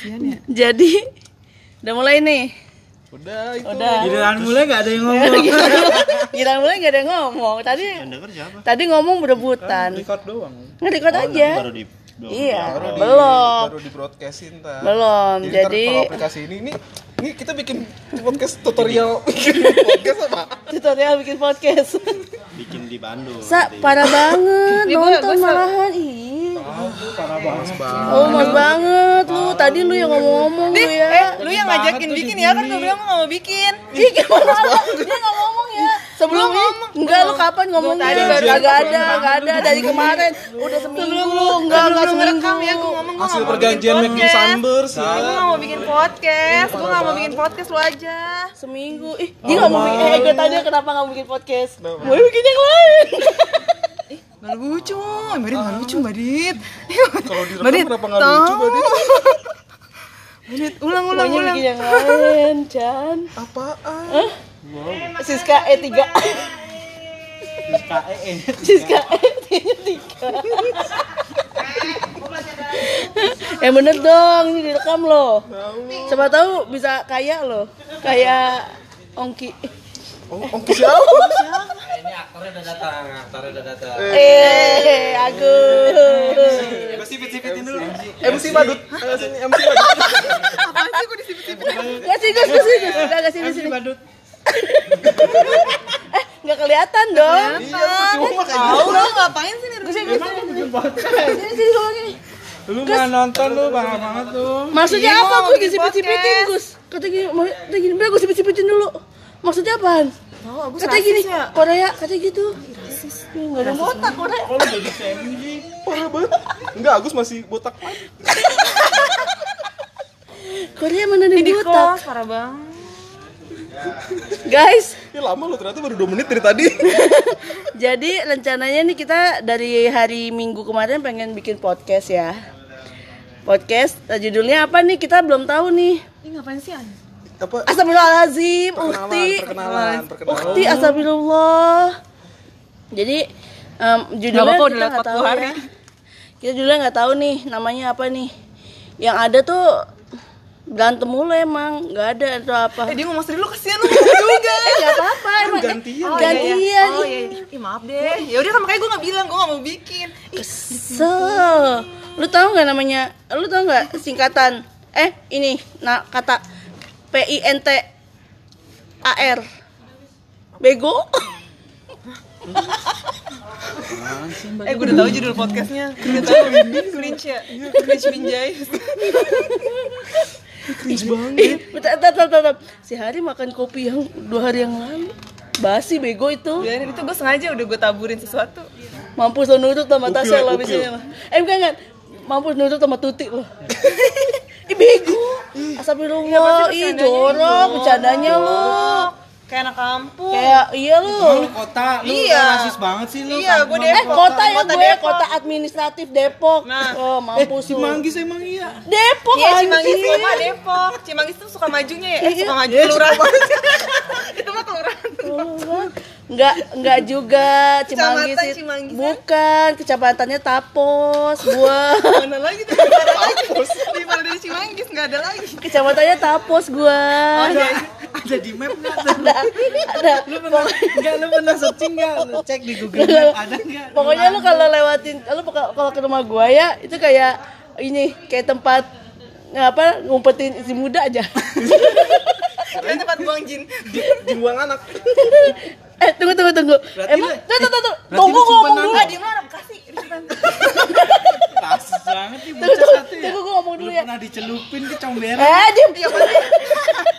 Kasian ya. Jadi udah mulai nih. Udah itu. Udah. Giliran mulai gak ada yang ngomong. Gila mulai gak ada yang ngomong. Tadi tadi ngomong berebutan. Record doang. Nge-record aja. baru di Iya, Baru di, belum. baru di broadcastin ntar. Belum. Jadi, Jadi kalau aplikasi ini ini ini kita bikin podcast tutorial bikin podcast apa? tutorial bikin podcast. bikin di Bandung Sa, parah banget nonton malahan. Ih. Parah banget. Oh, mas banget lu. Tadi lu yang ngomong-ngomong lu ya. Eh, lu yang ngajakin bikin ya kan gue bilang gue gak mau bikin. Ih, gimana lu? Dia nggak ngomong ya. Sebelum ini enggak lu kapan ngomongnya? tadi baru Kagak ada, enggak ada dari kemarin. Udah seminggu, enggak enggak seminggu. rekam ya gue ngomong gue Hasil gak perjanjian podcast. sunburst ya. Gue gak mau bikin podcast, gue gak mau bikin podcast lu aja. Seminggu. Ih, dia nggak mau bikin. Eh, gue tanya kenapa mau bikin podcast? Mau bikin yang lain. Gak lucu, Mbak Dit gak lucu Mbak Dit. Kalau direkam kenapa nggak lucu, Mbak Dit? Mbak Dit, ulang ulang Maunya ulang. bikin yang lain, Chan. Apaan? Siska E3. KE Siska E3. Eh bener dong, ini direkam loh. Siapa tahu bisa kaya loh. Kayak Ongki. Oh, Ongki siapa? Aktornya udah datang, aktornya udah datang. Eh, Agus. Gue sipit-sipitin dulu. MC Badut. Sini MC Badut. Apaan sih gue disipit-sipit? Kasih Gus, kasih Gus. Udah kasih di sini. Badut. Eh, nggak kelihatan dong. Iya, percuma kayak Tahu lu ngapain sih? Gus, Gus. Sini, sini, gini. Lu mah nonton lu bangga banget tuh. Maksudnya apa Gus? Disipit-sipitin. Gus. Kata gini, mau kata gini, gue sipit-sipitin dulu. Maksudnya apaan? Tahu aku Kata gini, ya. Korea, kata gitu. Ih, Nggak ada botak Korea. Kalau jadi semi sih. Parah banget. Enggak, Agus masih botak. Korea mana ada Di botak? kos, parah banget. Guys, Ya lama lo ternyata baru 2 menit dari tadi. jadi rencananya nih kita dari hari Minggu kemarin pengen bikin podcast ya. Podcast, judulnya apa nih? Kita belum tahu nih. Ini ngapain sih An? Apa? Astagfirullahaladzim, Perkenalan, Ukti. perkenalan, perkenalan. Ukti, astagfirullah. Jadi em, judulnya apa-apa, udah kita nggak tahu 40 hari. ya. Kita judulnya nggak tahu nih namanya apa nih. Yang ada tuh berantem mulu emang, nggak ada atau apa. Eh dia ngomong sendiri lu kasihan lu juga. Eh nggak apa-apa emang. gantian. Eh, gantian. Oh iya, iya. Ih maaf deh. Ya udah kan makanya gue gak bilang, gue gak mau bikin. Ih, Kesel. Lu tahu nggak namanya? Lu tahu nggak singkatan? Eh ini, nah kata P I N T A R. Bego. eh gue udah tahu judul podcastnya. Tahu. Cringe ya. Cringe Binjai. Cringe banget. Bentar, bentar, bentar. Si Hari makan kopi yang dua hari yang lalu. Basi bego itu. Biarin itu gue sengaja udah gue taburin sesuatu. Mampus lo nurut sama Tasya lo biasanya mah. Eh bukan kan. Mampus nurut sama Tuti lo. Ih bego. Astagfirullah. Ih jorok bercandanya lo. Kayak anak kampung. Kayak iya lo. Lu kota, lu Iya. rasis banget sih lu. Iya, kampung gua Eh Depok. kota ya Kota gue, Depok. kota administratif Depok. Nah. Oh mampus Si lo. Manggis emang iya. Depok Iya, Cimanggis anjing. kota Depok. Cimanggis tuh suka majunya ya. Eh, Iya. suka maju kelurahan. itu mah kelurahan. Enggak, enggak juga Cimanggis. Cimanggis, ya? Bukan, kecamatannya Tapos, gua. Mana lagi tuh? Ada lagi. Di mana dari Cimanggis nggak ada lagi. kecamatannya Tapos gua. Ada. Ada di map enggak? Ada, ada. Lu pernah enggak lu pernah searching enggak? Lu cek di Google Map ada enggak? Pokoknya lu kalau lewatin, lu kalau ke rumah gua ya, itu kayak ini, kayak tempat apa ngumpetin si muda aja. Itu tempat buang jin. Jimbuang anak. eh tunggu tunggu tunggu. Berarti Emang lu- tuh tuh tuh, tuh. berarti tunggu lu gua ngomong dulu. Ah, dia mah anak kasih. Rasis banget nih Tunggu bocah tunggu, satu ya. tunggu gua ngomong Lu dulu ya. pernah dicelupin ke comberan. Eh, diem.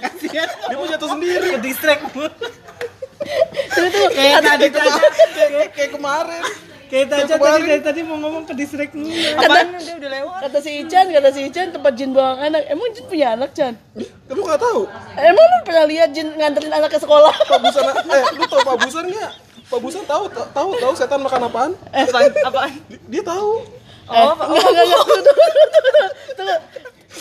Kasihan. Dia mau jatuh sendiri. Ke distract mulu. Tunggu tunggu. Kayak tadi Kayak aja. kayak kemarin. Kayak aja tadi dari tadi mau ngomong ke distract mulu. Apaan dia udah lewat? Kata si Ican, kata si Ican tempat jin buang anak. Emang jin punya anak, Chan? Lu nggak tahu? Emang lu pernah lihat jin nganterin anak ke sekolah? Pak Busan eh lu tahu Pak Busan nggak? Pak Busan tahu tahu tahu setan makan apaan? Apaan? Apaan? Dia, dia tahu. Oh, enggak, enggak, enggak. Tunggu, tunggu, tunggu, tunggu.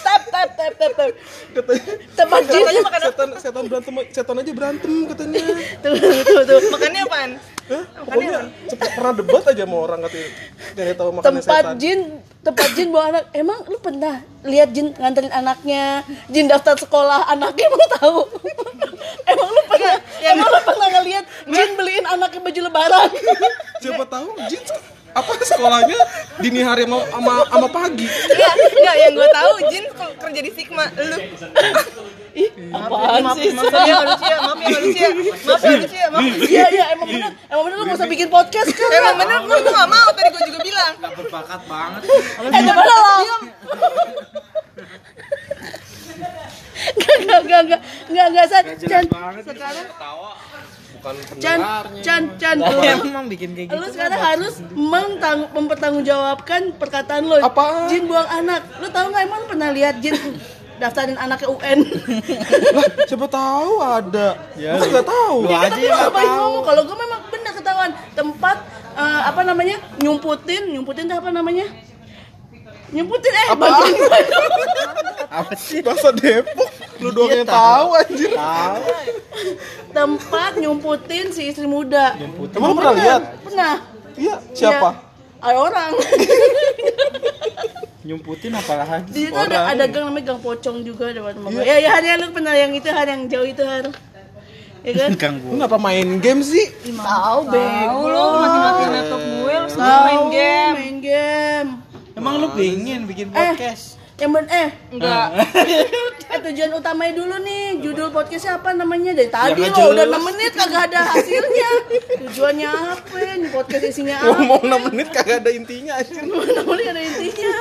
Tap, tap, tap, tap, tap. Katanya Tempat jin. setan setan berantem setan aja berantem katanya. Tunggu, tunggu, tunggu, tunggu. Makannya apaan? Hah? Pokoknya cepet pernah debat aja sama orang katanya. Gak tahu makannya Tempat setan. jin tempat Jin bawa anak emang lu pernah lihat Jin nganterin anaknya Jin daftar sekolah anaknya emang tahu emang lu pernah emang lu pernah ngeliat Jin beliin anaknya baju lebaran Siapa tahu Jin apa sekolahnya dini hari sama sama, sama pagi. Enggak, enggak yang gue tahu Jin kok kerja di Sigma, lu. ih apaan Maaf, sih maaf ya ya, maaf ya ya, maaf ya lucu ya, maaf. iya iya emang bener emang bener lu gak usah bikin podcast kan Emang bener gue gue nggak mau tadi gue juga bilang. berbakat banget eh coba lo Gak, gak, gak, gak, gak, gak, San. Chan, sekarang Bukan Chan. Chan, Chan, lu, Emang bikin kayak gitu. lu sekarang harus mentang, mempertanggungjawabkan perkataan lo. Apaan? Jin buang anak. Lu tahu nggak emang lu pernah lihat Jin daftarin anaknya UN? Lah, siapa tahu ada. Ya, Masa nggak tahu. Lu aja Tapi yang lu nggak ngapain tahu. ngomong? Kalau gue memang benar ketahuan tempat eh, apa namanya nyumputin, nyumputin itu apa namanya? Nyumputin eh bantuin gue dong. Apa sih? Bahasa Depok. Lu doang yang tahu anjir. Tahu. tempat nyumputin si istri muda. Emang lu pernah lihat? Pernah. Iya, siapa? Iya. Ada orang. Nyumputin apa lagi? Di situ ada, ada gang namanya gang pocong juga ada teman Ya ya hari lu pernah yang itu hari yang jauh itu hari. Ya kan? Gang Lu kenapa main game sih? Tahu bego. Tahu lo mati-matiin laptop gue, lu main game. Main game. Emang lu pengen bikin Eh, podcast? yang ben eh Enggak. eh tujuan utamanya dulu nih judul podcastnya apa namanya dari tadi nggak lo udah jelas. 6 menit kagak ada hasilnya tujuannya apa nih podcast isinya apa Ngomong 6 menit kagak ada intinya anjir. Nggak boleh ada intinya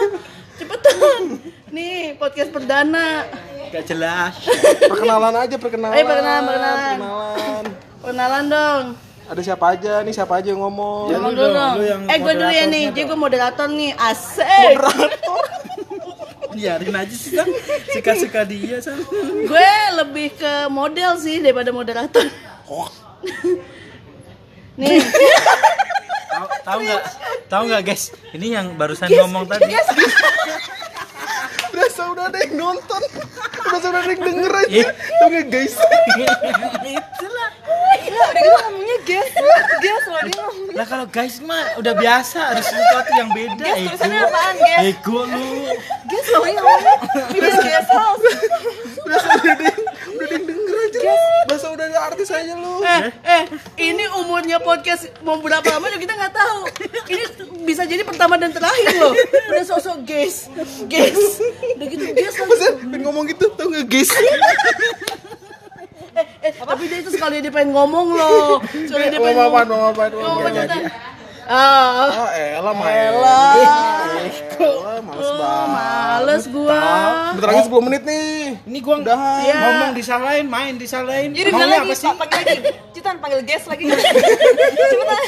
cepetan nih podcast perdana Gak jelas. Perkenalan aja, perkenalan. Ayo, perkenalan, perkenalan. Perkenalan. kenalan dong Ada siapa aja nih? Siapa aja yang ngomong? Ngomong dong, dulu dong. lu yang Eh gue dulu ya nih, jadi gue moderator nih, asik. Biarin aja sih kan. Suka-suka dia san. gue lebih ke model sih daripada moderator. nih, Tahu tahu nggak? Tahu nggak guys? Ini yang barusan ngomong tadi. Berasa udah ada yang nonton. Berasa udah ada yang denger aja. Tuh nggak guys? Itulah. Udah gitu guys, guys loh dia ngomong. Lah kalau guys mah udah biasa harus sesuatu yang beda. Guys, Ego. tulisannya apaan, guys? Ego lu. Guys loh ini ngomongnya. Guys, guys house. Udah ada udah ada yang denger aja. Berasa udah ada artis aja lu. eh, eh, ini umurnya podcast mau berapa lama juga kita nggak tahu. Ini bisa jadi pertama dan terakhir loh. Udah sosok guys, guys, udah gitu guys pengen ngomong gitu, tau nggak guys? Eh, eh, tapi dia itu sekali dia pengen ngomong loh. Sekali dia pengen ngomong. apaan, mau Ngomong apaan. cerita. Ah, Oh, elah main. elah. Elah, males Oh, banget. males gua. Bentar lagi 10 menit nih. Ini gua Udahan. Iya. ngomong disalahin, main disalahin. Jadi Maunya bilang lagi, apa sih? Panggil lagi. Citan panggil guest lagi. Cepetan.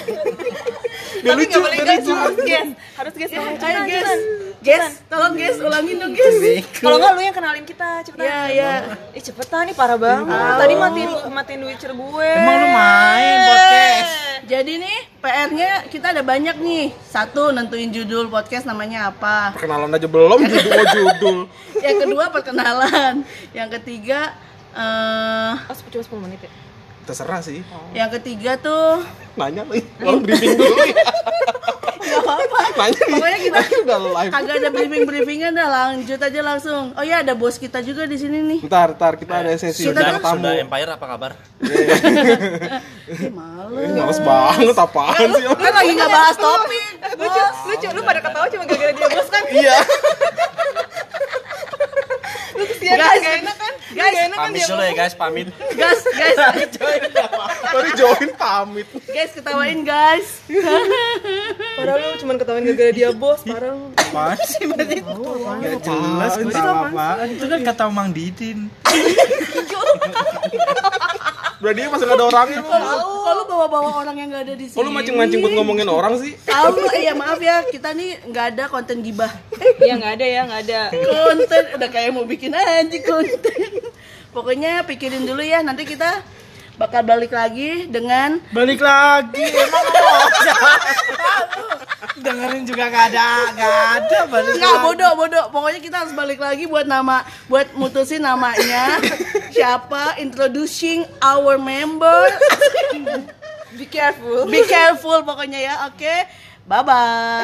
Biar Tapi lucu, nggak boleh biar lucu. harus guest. Harus guest. Ayo Citan, guys, tolong guys, ulangin dong guys. Kalau nggak lu yang kenalin kita, cepetan. Ya, ya. Eh cepetan nih parah banget. Tadi matiin matiin Witcher gue. Emang lu main podcast? Jadi nih PR-nya kita ada banyak nih. Satu nentuin judul podcast namanya apa. Perkenalan aja belum, judul mau judul. Yang kedua perkenalan. Yang ketiga eh Oh, cuma 10 menit ya. Terserah sih. yang ketiga tuh Nanya lagi. Kalau briefing dulu ya. nggak apa-apa. Pokoknya kita udah live. kagak ada briefing briefingnya dah lanjut aja langsung. Oh ya ada bos kita juga di sini nih. Ntar, ntar kita ada sesi Kita bintang tuh- tamu. Empire apa kabar? Ih, males. Ih, Males banget apaan sih? Kan lagi nggak bahas topik. Lucu, lucu. Lu pada ketawa cuma gara-gara dia bos kan? Iya. Lu kesian Guys, gak enak kan? guys, Gak enak kan Pamit dulu ya guys, pamit. Guys, guys, Baru join pamit. guys ketawain guys. Padahal lu cuma ketawain gara-gara dia bos, parah lu. Apaan sih berarti? Gak jelas tahu apaan. Itu kan kata Mang Didin. Berarti dia masih gak ada orangnya lu. Kalau kalau bawa-bawa orang yang nggak ada di sini. Lu mancing-mancing buat ngomongin orang sih? Tahu, eh, ya maaf ya, kita nih nggak ada konten gibah. Iya nggak ada ya, nggak ada. Konten udah kayak mau bikin aja konten. Pokoknya pikirin dulu ya, nanti kita bakal balik lagi dengan Balik lagi. Emang mau Dengerin juga gak ada, gak ada balik Nggak bodoh bodoh. Pokoknya kita harus balik lagi buat nama, buat mutusin namanya siapa, introducing our member. Be careful. Be careful pokoknya ya, oke? Bye bye.